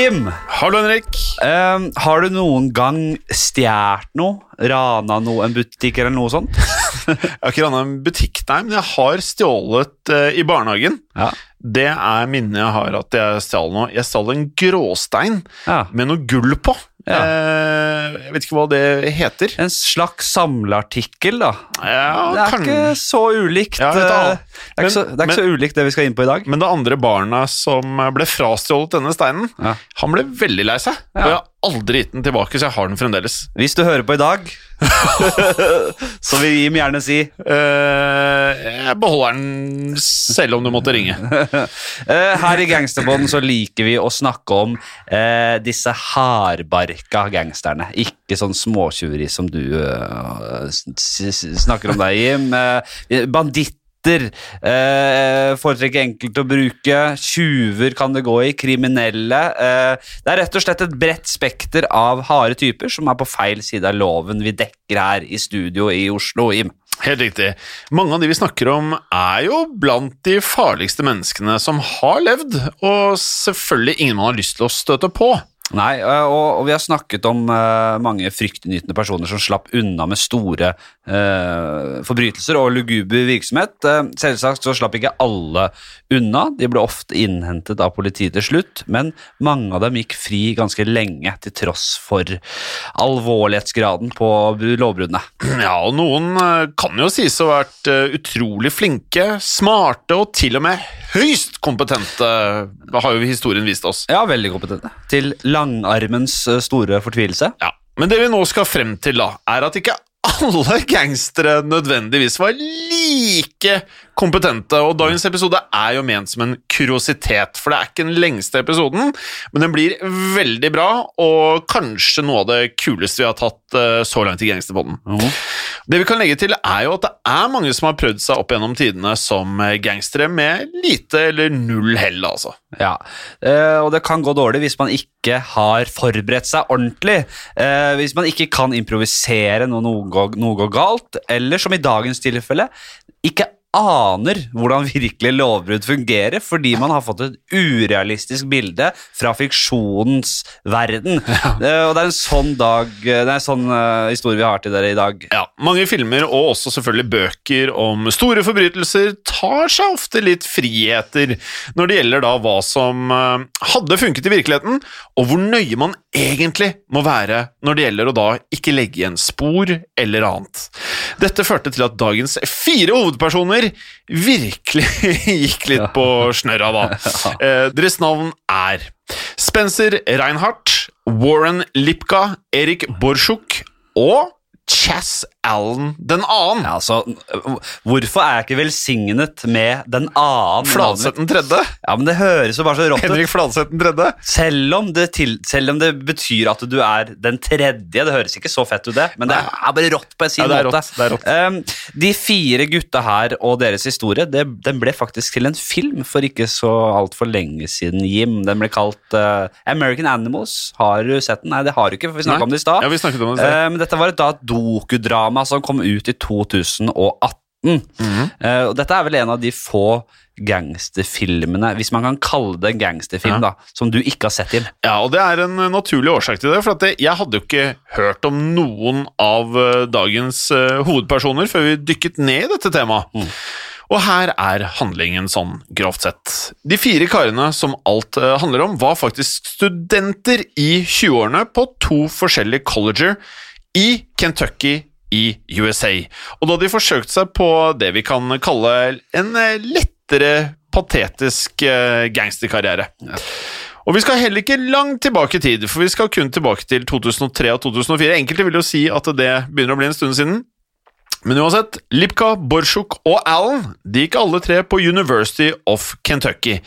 Jim. Hallo, Henrik. Um, har du noen gang stjålet noe? Rana noe, en butikk eller noe sånt? Jeg har ikke rana en butikk, nei, men jeg har stjålet uh, i barnehagen. Ja. Det er minnet jeg har at jeg stjal noe. Jeg stjal en gråstein ja. med noe gull på. Ja. Eh, jeg vet ikke hva det heter. En slags samleartikkel, da. Ja, det er kan- ikke så ulikt. Ja, eh, det er ikke, så, det er ikke Men- så ulikt det vi skal inn på i dag. Men det andre barna som ble frastjålet denne steinen, Ja. han ble veldig lei seg. Og jeg har aldri gitt den tilbake, så jeg har den fremdeles. Hvis du hører på i dag, så vil Jim gjerne si Eh, jeg beholder den selv om du måtte ringe. Eh, Her i Gangsterbånd så liker vi å snakke om eh, disse hardbarka gangsterne. Ikke sånn småtjuveri som du eh, snakker om deg, Jim. Eh, banditter. Eh, foretrekker enkelt å bruke. Tjuver kan det gå i. Kriminelle. Det er rett og slett et bredt spekter av harde typer som er på feil side av loven vi dekker her i studio i Oslo, Jim. Helt riktig. Mange av de vi snakker om, er jo blant de farligste menneskene som har levd, og selvfølgelig ingen man har lyst til å støte på. Nei, øh, og, og vi har snakket om uh, mange fryktinngytende personer som slapp unna med store uh, forbrytelser og luguber virksomhet. Uh, selvsagt så slapp ikke alle unna, de ble ofte innhentet av politiet til slutt, men mange av dem gikk fri ganske lenge til tross for alvorlighetsgraden på lovbruddene. Ja, og noen eh, kan jo sies å ha vært eh, utrolig flinke, smarte og til og med høyst kompetente, har jo historien vist oss. Ja, veldig kompetente. Til langarmens øh, store fortvilelse. Ja, Men det vi nå skal frem til, da, er at ikke alle gangstere nødvendigvis var like kompetente, og dagens episode er jo ment som en kuriositet, for det er ikke den lengste episoden, men den blir veldig bra, og kanskje noe av det kuleste vi har tatt eh, så langt i Gangsterpodden. Det vi kan legge til, er jo at det er mange som har prøvd seg opp gjennom tidene som eh, gangstere med lite eller null hell, altså. Ja, eh, og det kan gå dårlig hvis man ikke har forberedt seg ordentlig. Eh, hvis man ikke kan improvisere når noe noe går galt, eller som i dagens tilfelle, ikke aner hvordan virkelig lovbrudd fungerer, fordi man har fått et urealistisk bilde fra fiksjonens verden. Eh, og det er en sånn dag, det er en sånn eh, historie vi har til dere i dag. Ja, mange filmer og også selvfølgelig bøker om store forbrytelser tar seg ofte litt friheter når det gjelder da hva som eh, hadde funket i virkeligheten, og hvor nøye man egentlig må være når det gjelder å da ikke legge igjen spor eller annet. Dette førte til at dagens fire hovedpersoner virkelig gikk litt på snørra, da. Eh, deres navn er Spencer Reinhardt, Warren Lipka, Erik Borsjuk og Chas Allen den annen. Ja, altså, hvorfor er jeg ikke velsignet med den annen? Fladseth den tredje. Ja, men det høres jo bare så rått ut. Henrik Fladseth den tredje. Selv om, det til, selv om det betyr at du er den tredje, det høres ikke så fett ut det, men det er bare rått på en sin Ja, det måte. rått, det rått. Um, de fire gutta her og deres historie, det, den ble faktisk til en film for ikke så altfor lenge siden, Jim. Den ble kalt uh, American Animals. Har du sett den? Nei, det har du ikke, for vi snakket om det i stad. Ja, vi om det i sted. Eh, Men dette var et, da, et dokudrama som kom ut i 2018. Mhm. Uh, og dette er vel en av de få gangsterfilmene, hvis man kan kalle det en gangsterfilm, Ja. da, som du ikke har sett, inn. Ja, og det er en naturlig årsak til det, for det, jeg hadde jo ikke hørt om noen av eh, dagens uh, hovedpersoner før vi dykket ned i dette temaet. Og her er handlingen sånn, grovt sett. De fire karene som alt eh, handler om, var faktisk studenter i 20-årene på to forskjellige colleger i Kentucky i USA. Og da de forsøkte seg på det vi kan kalle en eh, lettere patetisk eh, gangsterkarriere. Og vi skal heller ikke langt tilbake i tid, for vi skal kun tilbake til 2003 og 2004. Enkelte vil jo si at det begynner å bli en stund siden. Men uansett, Lipka, Borsuk og Allen de gikk alle tre på University of Kentucky.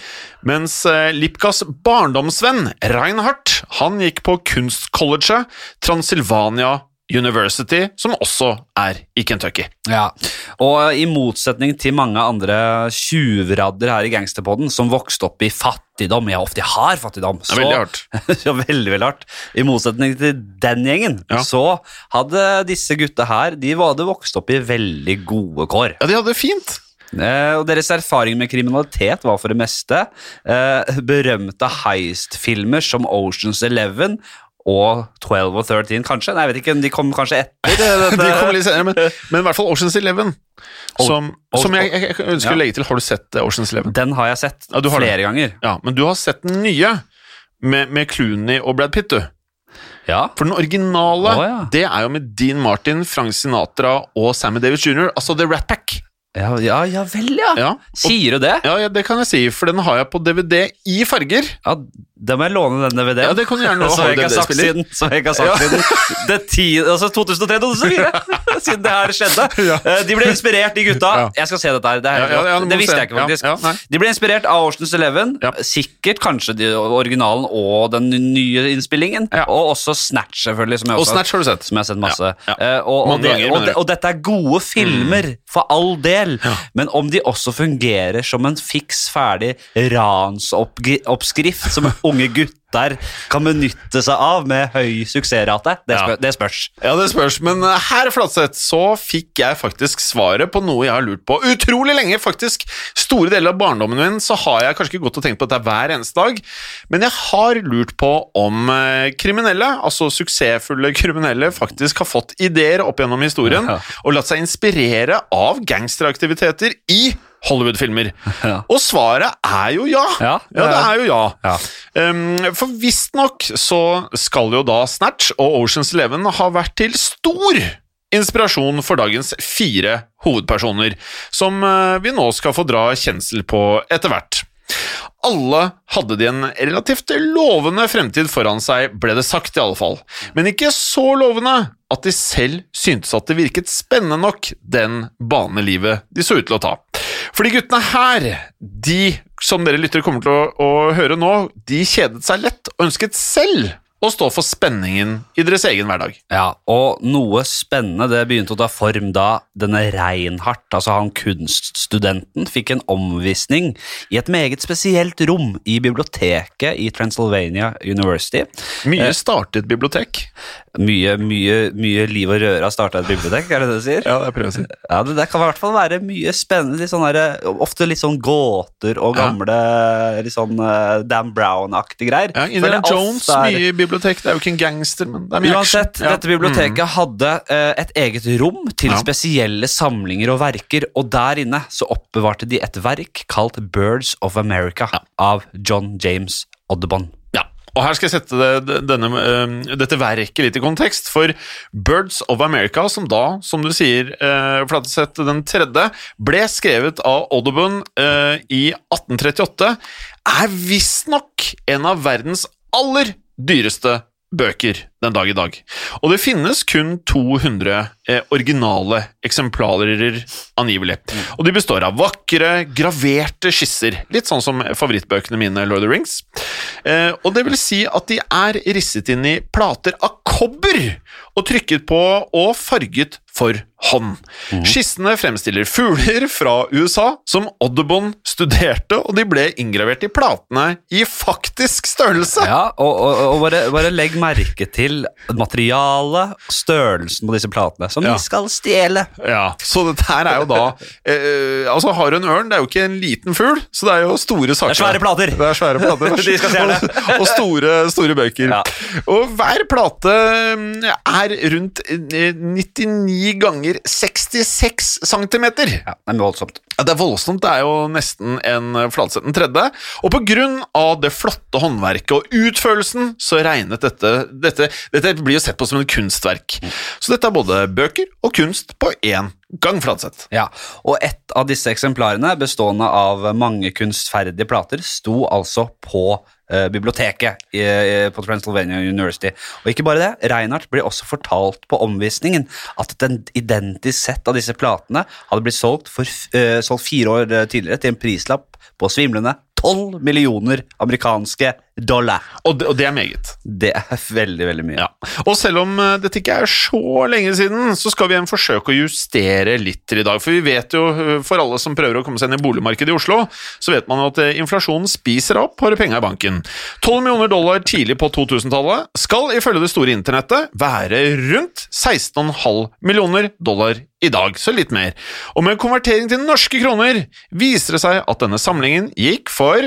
Mens eh, Lipkas barndomsvenn Reinhardt han gikk på kunstcolleget Transylvania University, som også er i Kentucky. Ja, og i motsetning til mange andre tjuvradder her i gangsterpodden som vokste opp i fattigdom, ja, ofte har fattigdom, Det er veldig hardt. ja, veldig, veldig hardt. I motsetning til den gjengen, Ja. så hadde disse gutta her, de hadde vokst opp i veldig gode kår. Ja, de hadde det fint. Eh, og deres erfaring med kriminalitet var for det meste eh, berømte heist-filmer som Oceans Eleven og 12 og 13, kanskje? Nei, jeg vet ikke, de kom kanskje etter? De kom litt senere, men, men i hvert fall Oceans Eleven. Som, Ol- som jeg, jeg, ønsker Ja. å legge til. Har du sett eh, Oceans Eleven? Den har jeg sett Ja, flere ganger. Ja, men du har sett den nye med, med Clooney og Brad Pitt, du. Ja. For den originale, oh, det er jo med Dean Martin, Frank Sinatra og Sammy Davis jr., altså The Rat Pack. Ja, ja, ja vel, ja. Ja, og, Sier du det? ja, ja, det kan jeg si, for den har jeg på DVD i farger. Ja, Da må jeg låne den DVD-en. Ja, det kan du gjøre når Som jeg ikke har sagt DVD-spiller. siden, som jeg ikke har sagt siden det ti, altså 2003-2004, siden det her skjedde. Ja. Eh, De ble inspirert, de gutta. Ja. Jeg skal se dette her. Det, her, Ja, ja, ja, du må det visste se. jeg ikke, faktisk. Ja, ja, nei. de ble inspirert av Oceans Eleven, Ja. sikkert kanskje de, originalen og den nye innspillingen, Ja. og også Snatch, selvfølgelig. Som jeg, Og også, Snatch har du sett. som jeg har sett masse. Ja, ja. Eh, og, og, Mange det, ganger, og, mener det, du. og dette er gode filmer, for all del, men om de også fungerer som en fiks ferdig ransoppskrift som unge gutter kan benytte seg av med høy suksessrate, det, Ja. det spørs. Ja, det spørs, men eh, her, Flatseth, så fikk jeg faktisk svaret på noe jeg har lurt på utrolig lenge, faktisk. Store deler av barndommen min så har jeg kanskje ikke gått og tenkt på dette hver eneste dag, men jeg har lurt på om eh, kriminelle, altså suksessfulle kriminelle, faktisk har fått ideer opp gjennom historien Ja. og latt seg inspirere av gangsteraktiviteter i Hollywood-filmer. Ja. Og svaret er jo ja. Ja, ja det er jo ja. Ja. Um, for visstnok så skal jo da Snatch og Oceans Eleven ha vært til stor inspirasjon for dagens fire hovedpersoner, som eh, vi nå skal få dra kjensel på etter hvert. Alle hadde de en relativt lovende fremtid foran seg, ble det sagt i alle fall, men ikke så lovende at de selv syntes at det virket spennende nok, den banelivet de så ut til å ta. For de guttene her, de som dere lyttere kommer til å, å høre nå, de kjedet seg lett og ønsket selv å stå for spenningen i deres egen hverdag. Ja, og noe spennende det begynte å ta form da denne Reinhardt, altså han kunststudenten, fikk en omvisning i et meget spesielt rom i biblioteket i Transylvania University. Mye startet bibliotek. Mye, mye, mye liv og røre har starta et bibliotek, er det det du sier? Ja, det prøver jeg å si. Ja, det, det kan i hvert fall være mye spennende. Litt sånn der, ofte litt sånn gåter og Ja. gamle litt sånn eh, Dan Brown-aktige greier. Ja, Indiana Jones, er- mye bibliotek. Det er jo ikke en gangster, men det er mye Uansett, action. Ja. Mm. dette biblioteket hadde eh, et eget rom til Ja. spesielle samlinger og verker, og der inne så oppbevarte de et verk kalt Birds of America av John James Oddebond. Ja, og her skal jeg sette det, denne, eh, dette verket litt i kontekst, for Birds of America, som da, som du sier, uh, Flateseth den tredje, ble skrevet av Audubon eh, i 1838, er visstnok en av verdens aller dyreste bøker den dag i dag. Og det finnes kun 200 eh, originale eksemplarer, angivelig. Og de består av vakre, graverte skisser, litt sånn som favorittbøkene mine, Lord of the Rings. Eh, og det vil si at de er risset inn i plater av kobber, og trykket på og farget for hånd. Skissene fremstiller fugler fra USA som Oddebond studerte, og de ble inngravert i platene i faktisk størrelse. Ja, og, og, og bare, bare legg merke til materialet, størrelsen på disse platene, som Ja. de skal stjele. Ja, så dette her er jo da eh, Altså, har du en ørn, det er jo ikke en liten fugl, så det er jo store saker. Det er svære plater. Det er svære plater. De skal stjele. og, og store, store bøker. Ja. Og hver plate mm, er rundt eh, 99 ganger 66 centimeter. Ja, det er voldsomt. Det er voldsomt. Det er jo nesten en Fladseth den tredje. Og på grunn av det flotte håndverket og utførelsen, så regnet dette Dette, dette blir jo sett på som et kunstverk. Så dette er både bøker og kunst på én gang, Flatseth. Ja, og et av disse eksemplarene, bestående av mange kunstferdige plater, sto altså på eh, biblioteket i, på Transylvania University. Og ikke bare det, Reinhardt ble også fortalt på omvisningen at et identisk sett av disse platene hadde blitt solgt, for, eh, solgt fire år eh, tidligere til en prislapp på svimlende 12 millioner amerikanske dollar. Og det, og det er meget. Det er veldig, veldig mye. Ja. Og selv om eh, dette ikke er så lenge siden, så skal vi igjen forsøke å justere litt til i dag. For vi vet jo, eh, for alle som prøver å komme seg inn i boligmarkedet i Oslo, så vet man jo at eh, inflasjonen spiser opp har du penga i banken. 12 millioner dollar tidlig på 2000-tallet skal ifølge det store internettet være rundt 16,5 millioner dollar i dag, så litt mer. Og med konvertering til norske kroner viser det seg at denne samlingen gikk for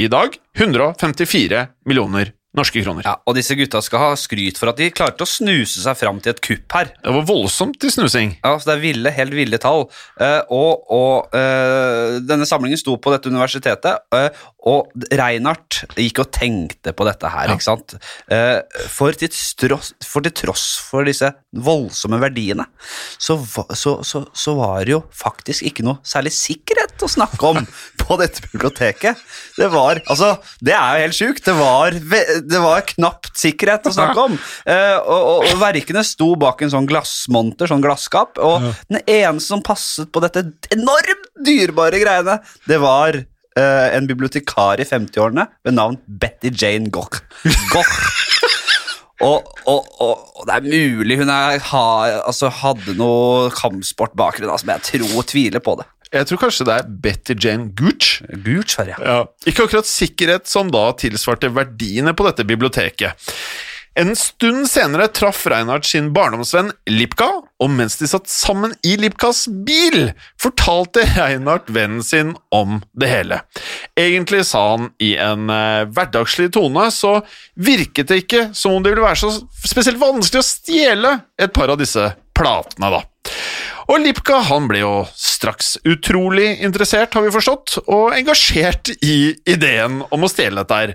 i dag 154 millioner norske kroner. Ja, og disse gutta skal ha skryt for at de klarte å snuse seg fram til et kupp her. Det var voldsomt til snusing. Ja, så Det er ville, helt ville tall. Uh, og og uh, denne samlingen sto på dette universitetet, uh, og Reinhardt gikk og tenkte på dette her, Ja. ikke sant? For, til tross, for til tross for disse voldsomme verdiene, så, så, så, så var det jo faktisk ikke noe særlig sikkerhet å snakke om på dette biblioteket. Det var, altså, det er jo helt sjukt. Det var, det var knapt sikkerhet å snakke om. Eh, og, og, og verkene sto bak en sånn glassmonter, sånn glasskap, og den eneste som passet på dette enormt dyrebare greiene, det var eh, en bibliotekar i 50-årene ved navn Betty Jane Goch. Goch. Og, og, og, og det er mulig hun er, ha, altså, hadde noe kampsportbakgrunn, altså, men jeg tror tviler på det. Jeg tror kanskje det er Betty Jane Gooch. Gult, ja. Ja. Ikke akkurat sikkerhet som da tilsvarte verdiene på dette biblioteket. En stund senere traff Reinhardt sin barndomsvenn Lipka, og mens de satt sammen i Lipkas bil, fortalte Reinhardt vennen sin om det hele. Egentlig sa han i en eh, hverdagslig tone, så virket det ikke som om det ville være så spesielt vanskelig å stjele et par av disse platene, da. Og Lipka han ble jo straks utrolig interessert, har vi forstått, og engasjert i ideen om å stjele dette her.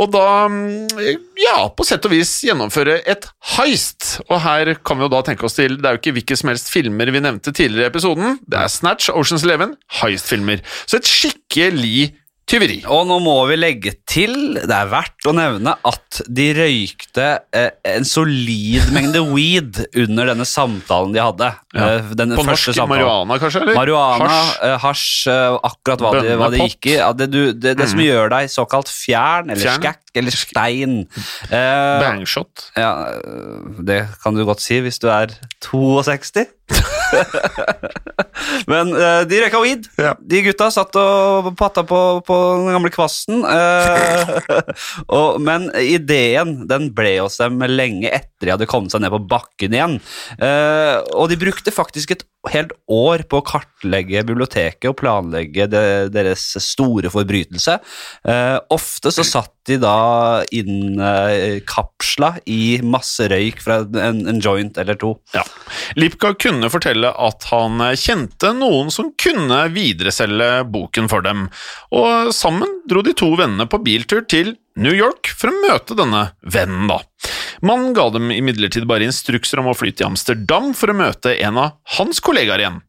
Og da, mm, ja, på sett og vis gjennomføre et heist. Og her kan vi jo da tenke oss til, det er jo ikke hvilke som helst filmer vi nevnte tidligere i episoden, det er Snatch, Oceans Eleven, heist-filmer. Så et skikkelig tyveri. Og nå må vi legge til, det er verdt å nevne, at de røykte eh, en solid mengde weed under denne samtalen de hadde. Ja. Eh, På norsk marihuana, kanskje? eller? Marihuana, Hasj? eh, eh, akkurat hva det, hva det gikk i. Ja, det, du, det, det som gjør deg såkalt fjern, eller Fjern. skækk, eller stein. Eh, Bangshot. ja, øh, det kan du godt si hvis du er 62. Men uh, de røyka weed. Ja. De gutta satt og patta på, på den gamle kvassen. Uh, og, men ideen den ble hos dem lenge etter de hadde kommet seg ned på bakken igjen. Uh, og de brukte faktisk et helt år på å kartlegge biblioteket og planlegge deres store forbrytelse. Eh, ofte så satt de da innkapsla i masse røyk fra en, en joint eller to. Ja. Lipka kunne fortelle at han kjente noen som kunne videreselge boken for dem, og sammen dro de to vennene på biltur til New York for å møte denne vennen, da. Mannen ga dem imidlertid bare instrukser om å fly til Amsterdam for å møte en av hans kollegaer igjen.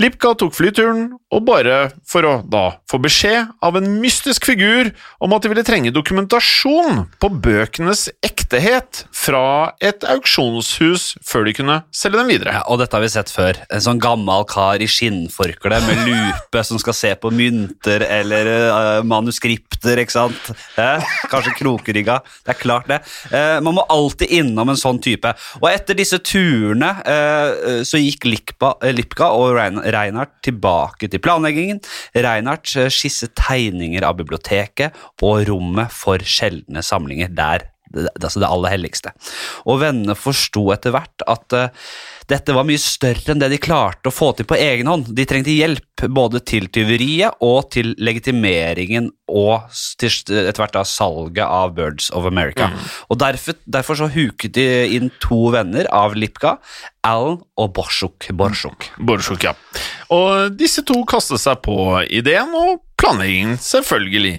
Lipka tok flyturen, og bare for å da få beskjed av en mystisk figur om at de ville trenge dokumentasjon på bøkenes ektehet fra et auksjonshus før de kunne selge dem videre. Ja, og dette har vi sett før. En sånn gammel kar i skinnforkle med lupe som skal se på mynter eller uh, manuskripter, ikke sant? Eh? Kanskje krokrygga. Det er klart det. Eh, man må alltid innom en sånn type. Og etter disse turene eh, så gikk Lipka, eh, Lipka og Rein- Reinhardt tilbake til planleggingen. Reinhardt eh, skisset tegninger av biblioteket og rommet for sjeldne samlinger der det- altså det aller helligste. Og vennene forsto etter hvert at uh, dette var mye større enn det de klarte å få til på egen hånd. De trengte hjelp både til tyveriet og til legitimeringen og etter hvert da salget av Birds of America. Og derfor, derfor så huket de inn to venner av Lipka, Alan og Borsuk. Borsuk. Borsuk, ja. Og disse to kastet seg på ideen og planleggingen, selvfølgelig.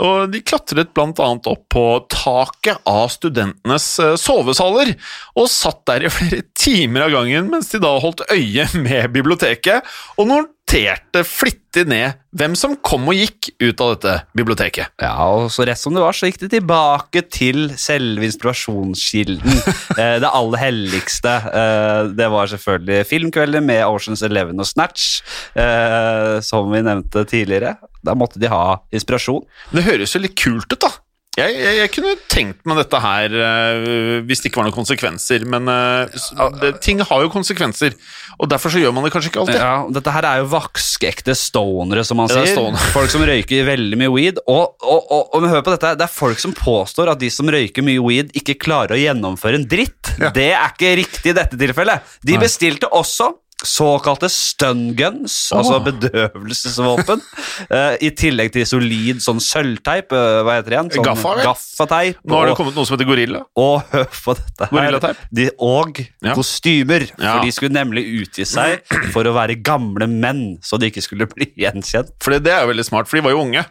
Og de klatret annet opp på taket av studentenes eh, sovesaler, og satt der i flere timer av gangen mens de da holdt øye med biblioteket, og noterte flittig ned hvem som kom og gikk ut av dette biblioteket. Ja, og så rett som det var, så gikk det tilbake til selve inspirasjonskilden. eh, det aller helligste. Eh, det var selvfølgelig filmkvelder med Oceans Eleven og Snatch, eh, som vi nevnte tidligere. Da måtte de ha inspirasjon. Det høres jo litt kult ut, da. Jeg, jeg, jeg kunne tenkt meg dette her eh, hvis det ikke var noen konsekvenser, men eh, det, ting har jo konsekvenser, og derfor så gjør man det kanskje ikke alltid. Ja, dette her er jo vaskeekte stonere, som man Ja, er sier. Stoner. Folk som røyker veldig mye weed. Og, og, og, og hør på dette, det er folk som påstår at de som røyker mye weed, ikke klarer å gjennomføre en dritt. Det er ikke riktig i dette tilfellet. De bestilte også såkalte stunguns, guns, altså bedøvelsesvåpen, uh, i tillegg til solid sånn sølvteip, uh, hva heter det igjen? Sånn Gaffa. Gaffateip. Nå har det kommet noe som heter gorilla. og hør på dette her. De, og Ja. kostymer. Ja. For de skulle nemlig utgi seg for å være gamle menn, så de ikke skulle bli gjenkjent. For det, er jo veldig smart, for de var jo unge.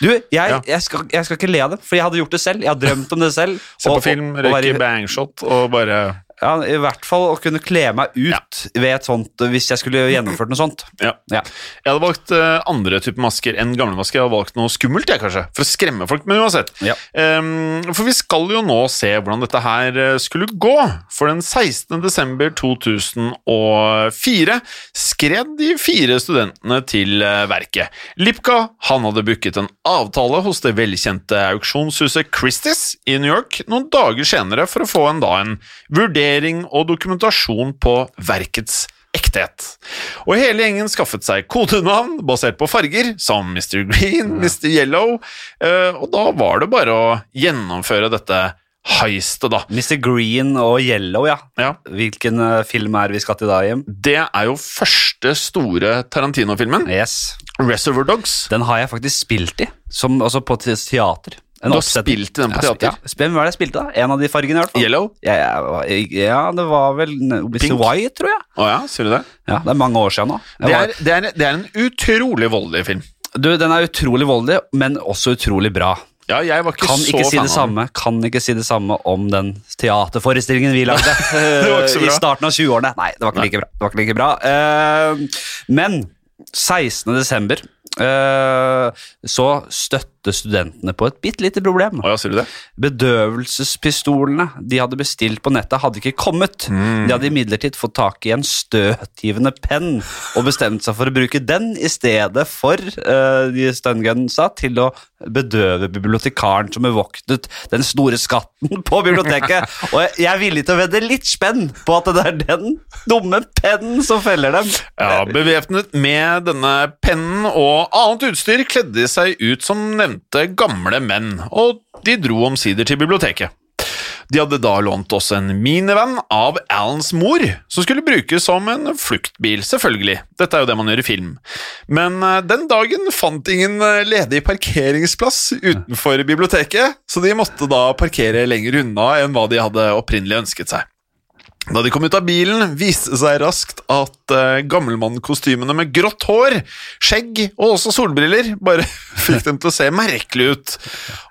Du, jeg, Ja. jeg, skal, jeg skal ikke le av det, for jeg hadde gjort det selv. Jeg har drømt om det selv. Se på Og- film, røyke bangshot og bare Ja, I hvert fall å kunne kle meg ut ved et sånt, hvis jeg skulle gjennomført noe sånt. Ja. Ja. Jeg hadde valgt uh, andre typer masker enn gamle masker. Jeg hadde valgt noe skummelt, jeg, kanskje, for å skremme folk. Men uansett. Ja. Um, for vi skal jo nå se hvordan dette her eh, skulle gå. For den 16. desember 2004 skred de fire studentene til eh, verket. Lipka han hadde booket en avtale hos det velkjente auksjonshuset Christies i New York noen dager senere for å få en, da, en vurdering og dokumentasjon på verkets ekthet. Og hele gjengen skaffet seg kodenavn basert på farger, som Mr. Green, Mr. Yellow, eh, og da var det bare å gjennomføre dette heistet, da. Mr. Green og Yellow, ja. Ja. Hvilken eh, film er vi skal til da, Jim? Det er jo første store Tarantino-filmen, Yes. Reservoir Dogs. Den har jeg faktisk spilt i, som, altså på teater. En Du har spilt den på teater? Ja, Hvem var det jeg spilte, da? En av de fargene, i hvert fall. Yellow? Ja, ja, ja, det var vel Pink? White, tror jeg. Å ja, sier du det? Ja, Det er mange år siden nå. Det er, det, er, det er en utrolig voldelig film. Du, Den er utrolig voldelig, men også utrolig bra. Ja, jeg var ikke Kan så ikke si det samme Kan ikke si det samme om den teaterforestillingen vi lagde i starten av 20-årene. Nei, det var ikke Nei. like bra. Det var ikke like bra. Uh, men 16. desember uh, så støtte studentene på et bitte lite problem. Å ja, sier du det? Bedøvelsespistolene de hadde bestilt på nettet, hadde ikke kommet. Mm. De hadde imidlertid fått tak i en støtgivende penn og bestemt seg for å bruke den i stedet for uh, de stungunsa til å bedøve bibliotekaren som bevoktet den store skatten på biblioteket. Og jeg, jeg er villig til å vedde litt spenn på at det er den dumme pennen som feller dem. Ja, Bevæpnet med denne pennen og annet utstyr kledde de seg ut som nevnte gamle menn, og de dro omsider til biblioteket. De hadde da lånt også en minivan av Alans mor, som skulle brukes som en fluktbil, selvfølgelig. Dette er jo det man gjør i film. Men eh, den dagen fant ingen eh, ledig parkeringsplass utenfor biblioteket, så de måtte da parkere lenger unna enn hva de hadde opprinnelig ønsket seg. Da de kom ut av bilen, viste det seg raskt at uh, gammelmannkostymene med grått hår, skjegg og også solbriller bare fikk dem til å se merkelig ut.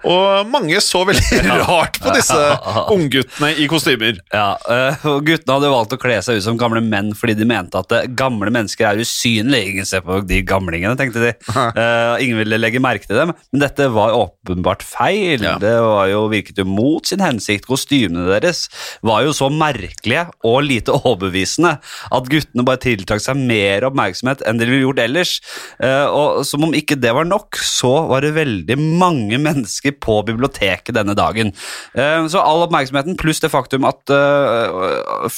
Og mange så veldig rart på disse ungguttene i kostymer. Ja, eh, og Guttene hadde valgt å kle seg ut som gamle menn fordi de mente at eh, gamle mennesker er usynlige. Ingen ser på de gamlingene, tenkte de. Uh, ingen ville legge merke til dem, men dette var åpenbart feil. Ja. Det var jo, virket jo mot sin hensikt. Kostymene deres var jo så merkelige og lite overbevisende at guttene bare tiltrakk seg mer oppmerksomhet enn de ville gjort ellers. Eh, og Som om ikke det var nok, så var det veldig mange mennesker på biblioteket denne dagen. Eh, så all oppmerksomheten pluss det faktum at eh,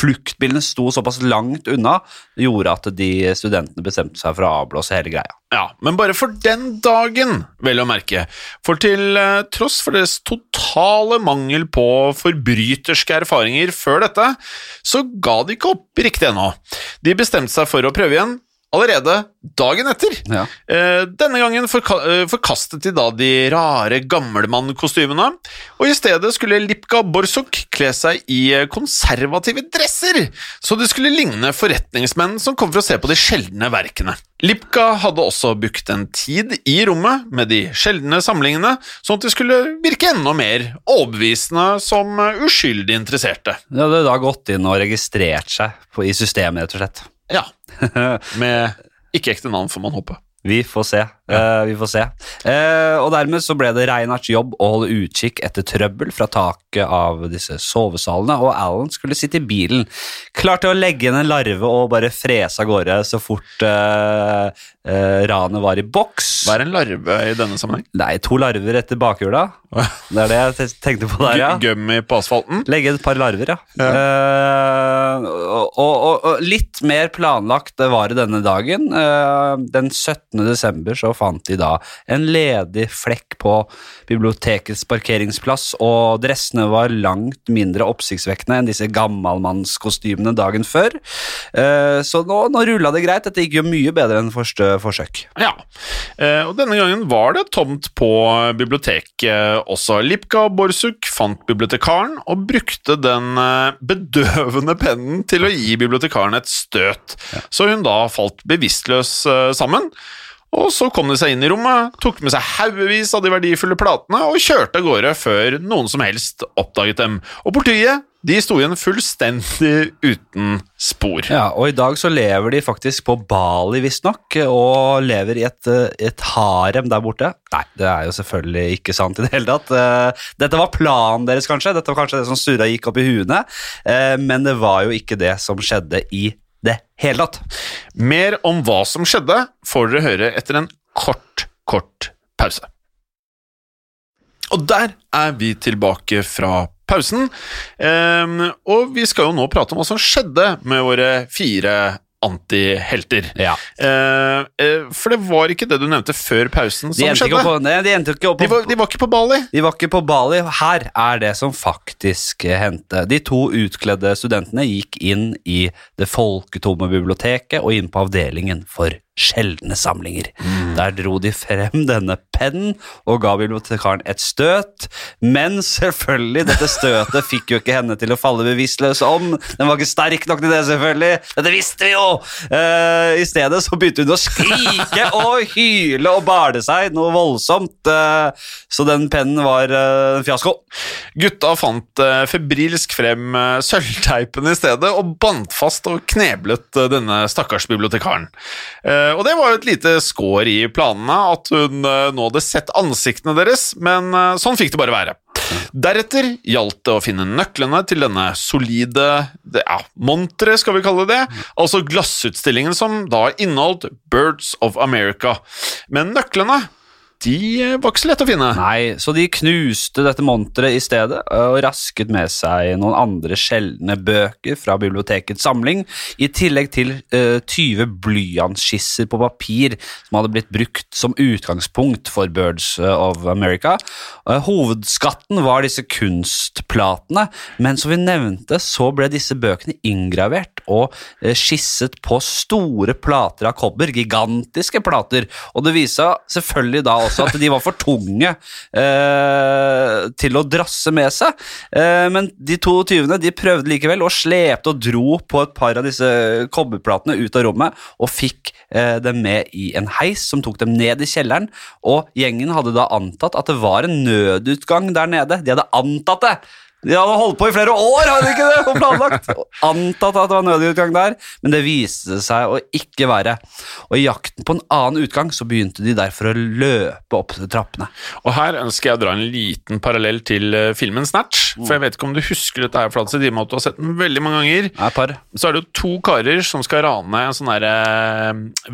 fluktbilene sto såpass langt unna, gjorde at de studentene bestemte seg for å avblåse hele greia. Ja, men bare for den dagen, vel å merke. For til eh, tross for deres totale mangel på forbryterske erfaringer før dette, så ga de ikke opp riktig ennå. De bestemte seg for å prøve igjen allerede dagen etter. Ja. Eh, denne gangen eh, forkastet de da de rare gammelmannkostymene, og i stedet skulle Lipka Borsuk kle seg i eh, konservative dresser, så de skulle ligne forretningsmenn som kom for å se på de sjeldne verkene. Lipka hadde også brukt en tid i rommet med de sjeldne samlingene, sånn at de skulle virke enda mer overbevisende som uskyldig interesserte. De hadde da gått inn og registrert seg på, i systemet, rett og slett. Ja, med ikke ekte navn, får man håpe. Vi får se. Eh, vi får se. Uh, og dermed så ble det Reinhards jobb å holde utkikk etter trøbbel fra taket av disse sovesalene, og Alan skulle sitte i bilen, klar til å legge inn en larve og bare frese av gårde så fort uh, ranet var i boks. Hva er en larve i denne sammenheng? Nei, to larver etter bakhjula. Det er det jeg tenkte på der, ja. Gu- Gummi på asfalten? Legge et par larver, ja. Eh, og, og, og litt mer planlagt var det denne dagen. Den 17. desember så fant de da en ledig flekk på bibliotekets parkeringsplass, og dressene var langt mindre oppsiktsvekkende enn disse gammalmannskostymene dagen før. Eh, så nå, nå rulla det greit. Dette gikk jo mye bedre enn første forsøk. Ja. Eh, og denne gangen var det tomt på biblioteket også. Lipka Borsuk fant bibliotekaren og brukte den eh, bedøvende pennen til å gi bibliotekaren et støt, så hun da falt bevisstløs eh, sammen. Og så kom de seg inn i rommet, tok med seg haugevis av de verdifulle platene og kjørte av gårde før noen som helst oppdaget dem. Og politiet de sto igjen fullstendig uten spor. Ja, og i dag så lever de faktisk på Bali, visstnok, og lever i et, eh, et harem der borte. Nei, det er jo selvfølgelig ikke sant i det hele tatt. Eh, Dette var planen deres, kanskje. Dette var kanskje det som surra gikk opp i huene, eh, men det var jo ikke det som skjedde i det hele tatt. Mer om hva som skjedde, får dere høre etter en kort, kort pause. Og der er vi tilbake fra pausen. Ehm, og vi skal jo nå prate om hva som skjedde med våre fire antihelter. Ja. Eh, eh, for det var ikke det du nevnte før pausen De som skjedde. på, nei, de endte ikke opp De var, de var ikke på Bali. De var ikke på Bali. Her er det som faktisk hendte. De to utkledde studentene gikk inn i det folketomme biblioteket og inn på avdelingen for sjeldne samlinger. Der dro de frem denne pennen og ga bibliotekaren et støt, men selvfølgelig, dette støtet fikk jo ikke henne til å falle bevisstløs om. Den var ikke sterk nok til det, selvfølgelig. Dette visste vi jo! Uh, I stedet så begynte hun å skrike og hyle og bale seg noe voldsomt, Uh, så den pennen var uh, en fiasko. Gutta fant febrilsk frem sølvteipen i stedet og bandt fast og kneblet denne stakkars bibliotekaren. Og det var jo et lite skår i planene at hun eh, nå hadde sett ansiktene deres, men eh, sånn fikk det bare være. Deretter gjaldt det å finne nøklene til denne solide ja, monteret, skal vi kalle det, altså glassutstillingen som da inneholdt Birds of America. Men nøklene, de eh, var ikke så lett å finne. Nei, så de knuste dette monteret i stedet og rasket med seg noen andre sjeldne bøker fra bibliotekets samling, i tillegg til uh, 20 blyantskisser på papir som hadde blitt brukt som utgangspunkt for Birds of America. Uh, hovedskatten var disse kunstplatene, men som vi nevnte, så ble disse bøkene inngravert og uh, skisset på store plater av kobber, gigantiske plater, og det viste selvfølgelig da også at de var for tunge eh, til å drasse med seg. Eh, men de to tyvene de prøvde likevel og slepte og dro på et par av disse kobberplatene ut av rommet og fikk eh, dem med i en heis som tok dem ned i kjelleren. Og gjengen hadde da antatt at det var en nødutgang der nede. De hadde antatt det! De hadde holdt på i flere år, hadde de ikke det? Og planlagt. Antatt at det var nødutgang der, men det viste seg å ikke være. Og i jakten på en annen utgang så begynte de derfor å løpe opp til trappene. Og her ønsker jeg å dra en liten parallell til eh, filmen Snatch. For jeg vet ikke om du husker dette her, Flatse, i og med at du har sett den veldig mange ganger. Nei, par. Så er det jo to karer som skal rane en sånn derre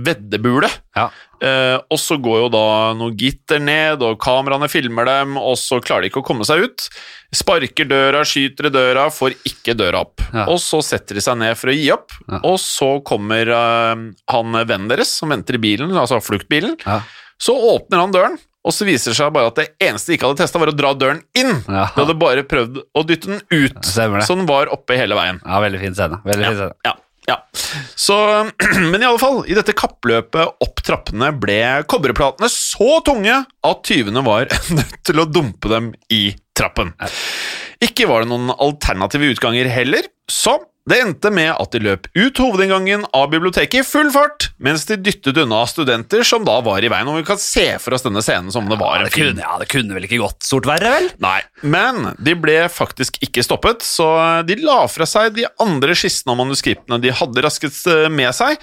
veddebule. Ja. Eh, og så går jo da noe gitter ned, og kameraene filmer dem, og så klarer de ikke å komme seg ut. Sparker døra, skyter i døra, får ikke døra opp. Ja. Og så setter de seg ned for å gi opp, Ja. og så kommer eh, han vennen deres som venter i bilen, altså fluktbilen. Ja. Så åpner han døren, og så viser det seg bare at det eneste de ikke hadde testa, var å dra døren inn. Ja. De hadde bare prøvd å dytte den ut, så den var oppe hele veien. Ja, veldig fin scene. Veldig fin scene. Ja, ja. Så, men i alle fall, i dette kappløpet opp trappene ble kobberplatene så tunge at tyvene var nødt til å dumpe dem i trappen. Ikke var det noen alternative utganger heller, så det endte med at de løp ut hovedinngangen av biblioteket i full fart, mens de dyttet unna studenter som da var i veien. Og vi kan se for oss denne scenen som det var Ja, en det film. kunne, ja, det kunne vel ikke gått stort verre, vel? Nei, men de ble faktisk ikke stoppet, så de la fra seg de andre skissene og manuskriptene de hadde rasket eh, med seg,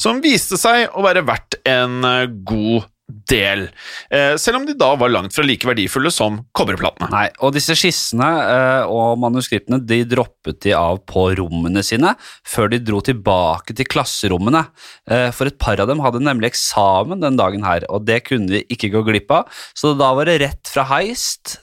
som viste seg å være verdt en god god del. Eh, selv om de da var langt fra like verdifulle som kobberplatene. Nei, og disse skissene eh, og manuskriptene de droppet de av på rommene sine før de dro tilbake til klasserommene. Eh, for et par av dem hadde nemlig eksamen den dagen her, og det kunne de ikke gå glipp av, så da var det rett fra heist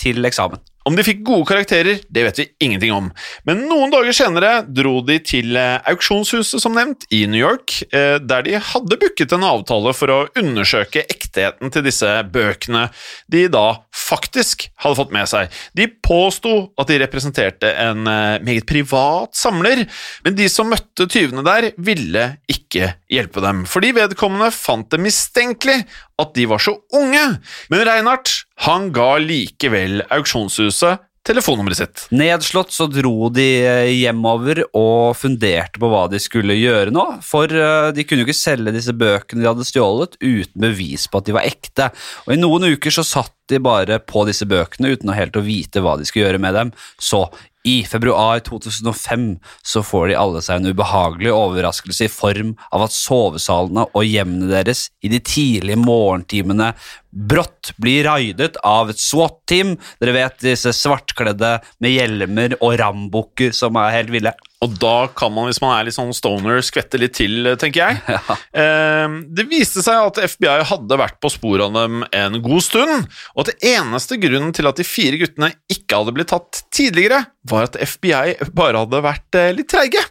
til eksamen. Om de fikk gode karakterer, det vet vi ingenting om. Men noen dager senere dro de til eh, auksjonshuset, som nevnt, i New York, eh, der de hadde booket en avtale for å undersøke ektheten til disse bøkene de da faktisk hadde fått med seg. De påsto at de representerte en eh, meget privat samler, men de som møtte tyvene der, ville ikke hjelpe dem, fordi vedkommende fant det mistenkelig at de var så unge. Men Reinhardt han ga likevel auksjonshuset telefonnummeret sitt. Nedslått så dro de eh, hjemover og funderte på hva de skulle gjøre nå, for eh, de kunne jo ikke selge disse bøkene de hadde stjålet uten bevis på at de var ekte. Og I noen uker så satt de bare på disse bøkene uten å helt å vite hva de skulle gjøre med dem. Så i februar 2005 så får de alle seg en ubehagelig overraskelse i form av at sovesalene og hjemmene deres i de tidlige morgentimene brått blir raidet av et SWAT-team. Dere vet disse svartkledde med hjelmer og rambukker som er helt ville. Og da kan man, hvis man er litt sånn stoner, skvette litt til, tenker jeg. Ja. Eh, det viste seg at FBI hadde vært på sporet av dem en god stund, og at det eneste grunnen til at de fire guttene ikke hadde blitt tatt tidligere, var at FBI bare hadde vært eh, litt treige.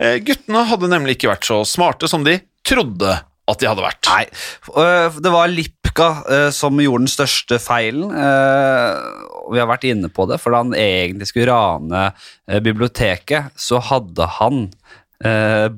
Eh, guttene hadde nemlig ikke vært så smarte som de trodde at de hadde vært. Nei, øh, det var Lipka øh, som gjorde den største feilen. øh, Vi har vært inne på det, for da han egentlig skulle rane biblioteket, så hadde han øh,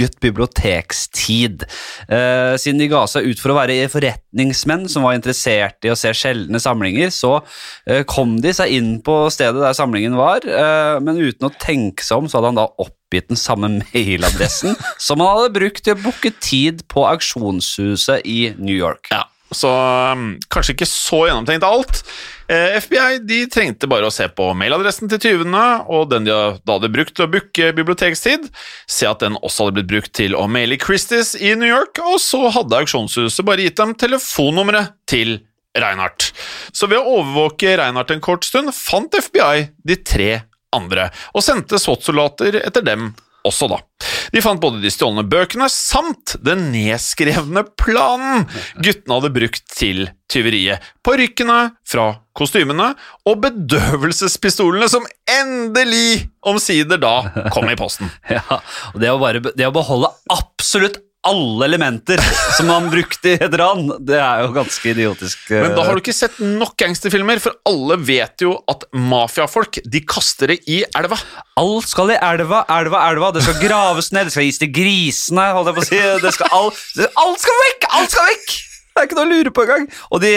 booket bibliotekstid. Eh, siden de ga seg ut for å være forretningsmenn som var interessert i å se sjeldne samlinger, så eh, kom de seg inn på stedet der samlingen var, eh, men uten å tenke seg om, så hadde han da oppgitt den samme mailadressen som han hadde brukt til å booke tid på auksjonshuset i New York. Ja, så um, kanskje ikke så gjennomtenkt alt. Eh, FBI de trengte bare å se på mailadressen til tyvene og den de da hadde brukt til å booke bibliotekstid, se at den også hadde blitt brukt til å maile Christies i New York, og så hadde auksjonshuset bare gitt dem telefonnummeret til Reinhardt. Så ved å overvåke Reinhardt en kort stund fant FBI de tre andre, og sendte SWAT-soldater etter dem også, da. De fant både de stjålne bøkene samt den nedskrevne planen guttene hadde brukt til tyveriet. Parykkene fra kostymene og bedøvelsespistolene som endelig omsider da kom i posten. Ja, og det å, bare, det å beholde absolutt alle elementer som man brukte i et ran, det er jo ganske idiotisk. eh. Men da har du ikke sett nok gangsterfilmer, for alle vet jo at mafiafolk de kaster det i elva. Alt skal i elva, elva, elva. Det skal graves ned, det skal gis til grisene. Holdt jeg på å si. det skal alt, alt skal vekk! Alt skal vekk! Det er ikke noe å lure på engang. Og de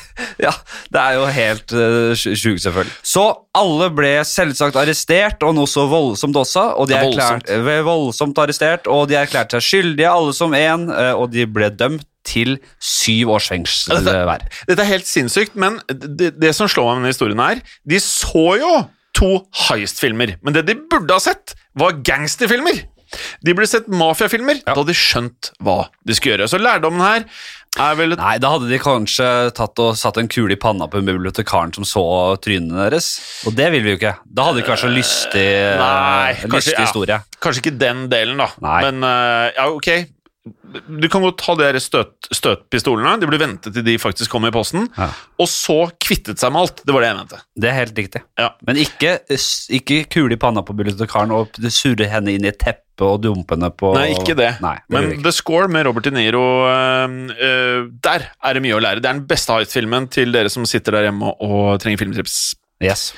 Ja, det er jo helt uh, sjukt, selvfølgelig. Så alle ble selvsagt arrestert, og noe så voldsomt også. Og de Ja, erklært, voldsomt. voldsomt arrestert, og de erklærte seg skyldige, alle som én, uh, og de ble dømt til syv års fengsel hver. dette- Dette er helt sinnssykt, men det, det som slår meg med denne historien her De så jo to heist-filmer, men det de burde ha sett, var gangsterfilmer. De burde sett mafiafilmer, da hadde de skjønt hva de skulle gjøre. Så lærdommen her er Nei, da hadde de kanskje tatt og satt en kule i panna på bibliotekaren som så trynene deres. Og det vil vi jo ikke. Da hadde det ikke vært så lystig, Nei, eh, kanskje- lystig ja. historie. Kanskje ikke den delen, da. Nei. Men eh, ja, ok. Du kan godt ha de støt, støtpistolene. De burde vente til de faktisk kom i posten. Ja. Og så kvittet seg med alt. Det var det jeg mente. Det er helt riktig. Ja. Men ikke, ikke kule i panna på bibliotekaren og surre henne inn i et teppe og dumpe henne på Nei, ikke det. Nei, det Men. The Score med Robert De Niro, eh, eh, der er det mye å lære. Det er den beste Hight-filmen til dere som sitter der hjemme og trenger filmtrips. Yes.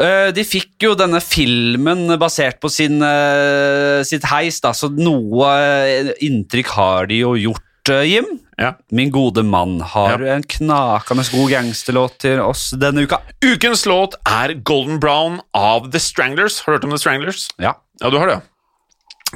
Eh, De fikk jo denne filmen basert på sin, eh, sitt heis, da, så noe eh, inntrykk har de jo gjort, Jim. Ja. Min gode mann har en knakende god gangsterlåt til oss denne uka. Ukens låt er Golden Brown av The Stranglers. Har du hørt om The Stranglers? Ja. Ja, du har det, ja.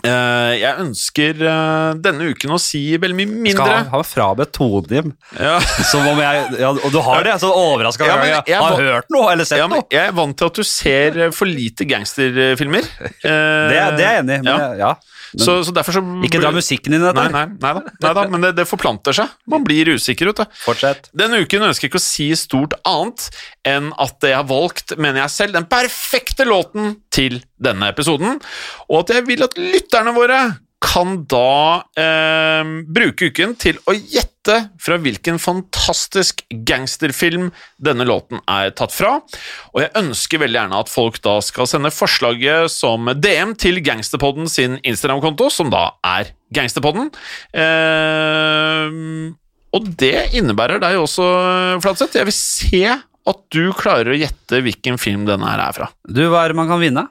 Eh, jeg ønsker uh, denne uken å si veldig mye mindre. Skal ha frabedt tonen. Ja. Som om jeg ja, Og du har det? Så overraska Ja, over at jeg jeg har hørt noe eller sett Ja, noe. jeg er vant til at du ser eh, for lite gangsterfilmer. Uh, Det, det er jeg enig i. Men ja. Så, så derfor så Ikke dra musikken inn i dette. Nei, nei, nei da, nei da men det, det forplanter seg. Man blir usikker, vet du. Fortsett. Denne uken ønsker jeg ikke å si stort annet enn at jeg har valgt, mener jeg selv, den perfekte låten til denne episoden, og at jeg vil at lytterne våre kan da eh, bruke uken til å gjette fra hvilken fantastisk gangsterfilm denne låten er tatt fra. Og jeg ønsker veldig gjerne at folk da skal sende forslaget som DM til Gangsterpodden sin Instagram-konto, som da er Gangsterpodden. Eh, og det innebærer deg også, Flatseth. Jeg vil se at du klarer å gjette hvilken film denne her er fra. Du, hva er det man kan vinne?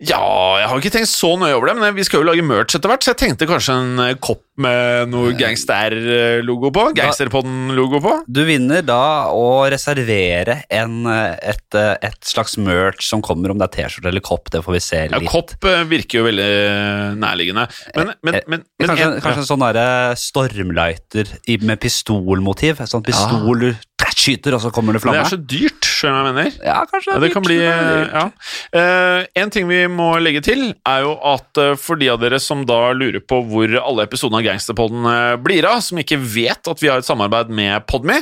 Ja, jeg har ikke tenkt så nøye over det, men vi skal jo lage merch etter hvert, så jeg tenkte kanskje en eh, kopp med noe gangster-logo på. Gangsterpodden-logo på. Du vinner da å reservere en, eh, et, eh, et slags merch som kommer, om det er T-skjorte eller kopp, det får vi se litt. Ja, kopp eh, virker jo veldig nærliggende. Men, men, men, men Kanskje, en- kanskje en sånn derre stormlighter med pistolmotiv. Sånn pistol du skyter, og så kommer det flamme. det er så dyrt, skjønner jeg mener? Ja, kanskje det, er dyrt, kan bli det er dyrt. ja. uh, En ting vi må legge til, er jo at uh, for de av dere som da lurer på hvor alle episodene av Gangsterpodden eh, blir av, som ikke vet at vi har et samarbeid med Podme,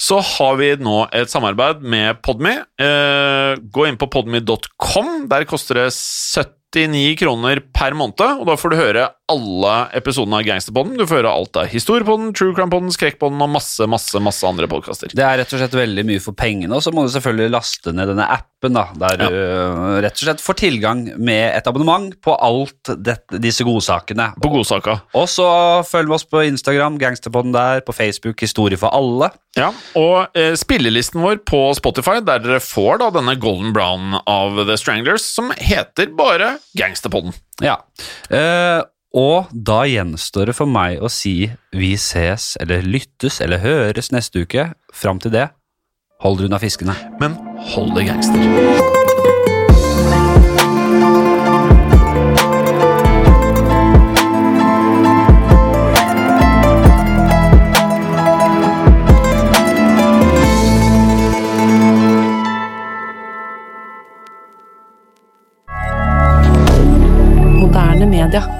så har vi nå et samarbeid med Podme. Uh, Gå inn på podme.com. Der koster det 79 kroner per måned, og da får du høre alle episodene av Gangsterpodden. Du får høre alt av Historiepodden, True Crime-podden, Skrekkpodden og masse, masse, masse andre podkaster. Det er rett og slett veldig mye for pengene, og så må du selvfølgelig laste ned denne appen, da, der du øh, rett og slett får tilgang med et abonnement på alt dette, disse godsakene. På godsaka. Og så følg oss på Instagram, Gangsterpodden der, på Facebook, Historie for alle. Ja, og eh, spillelisten vår på Spotify, der dere får da denne Golden Brown av The Stranglers, som heter bare Gangsterpodden. Ja. Eh, og da gjenstår det for meg å si vi ses eller lyttes eller høres neste uke. Fram til det, hold dere unna fiskene. Men hold det gangster. D'accord.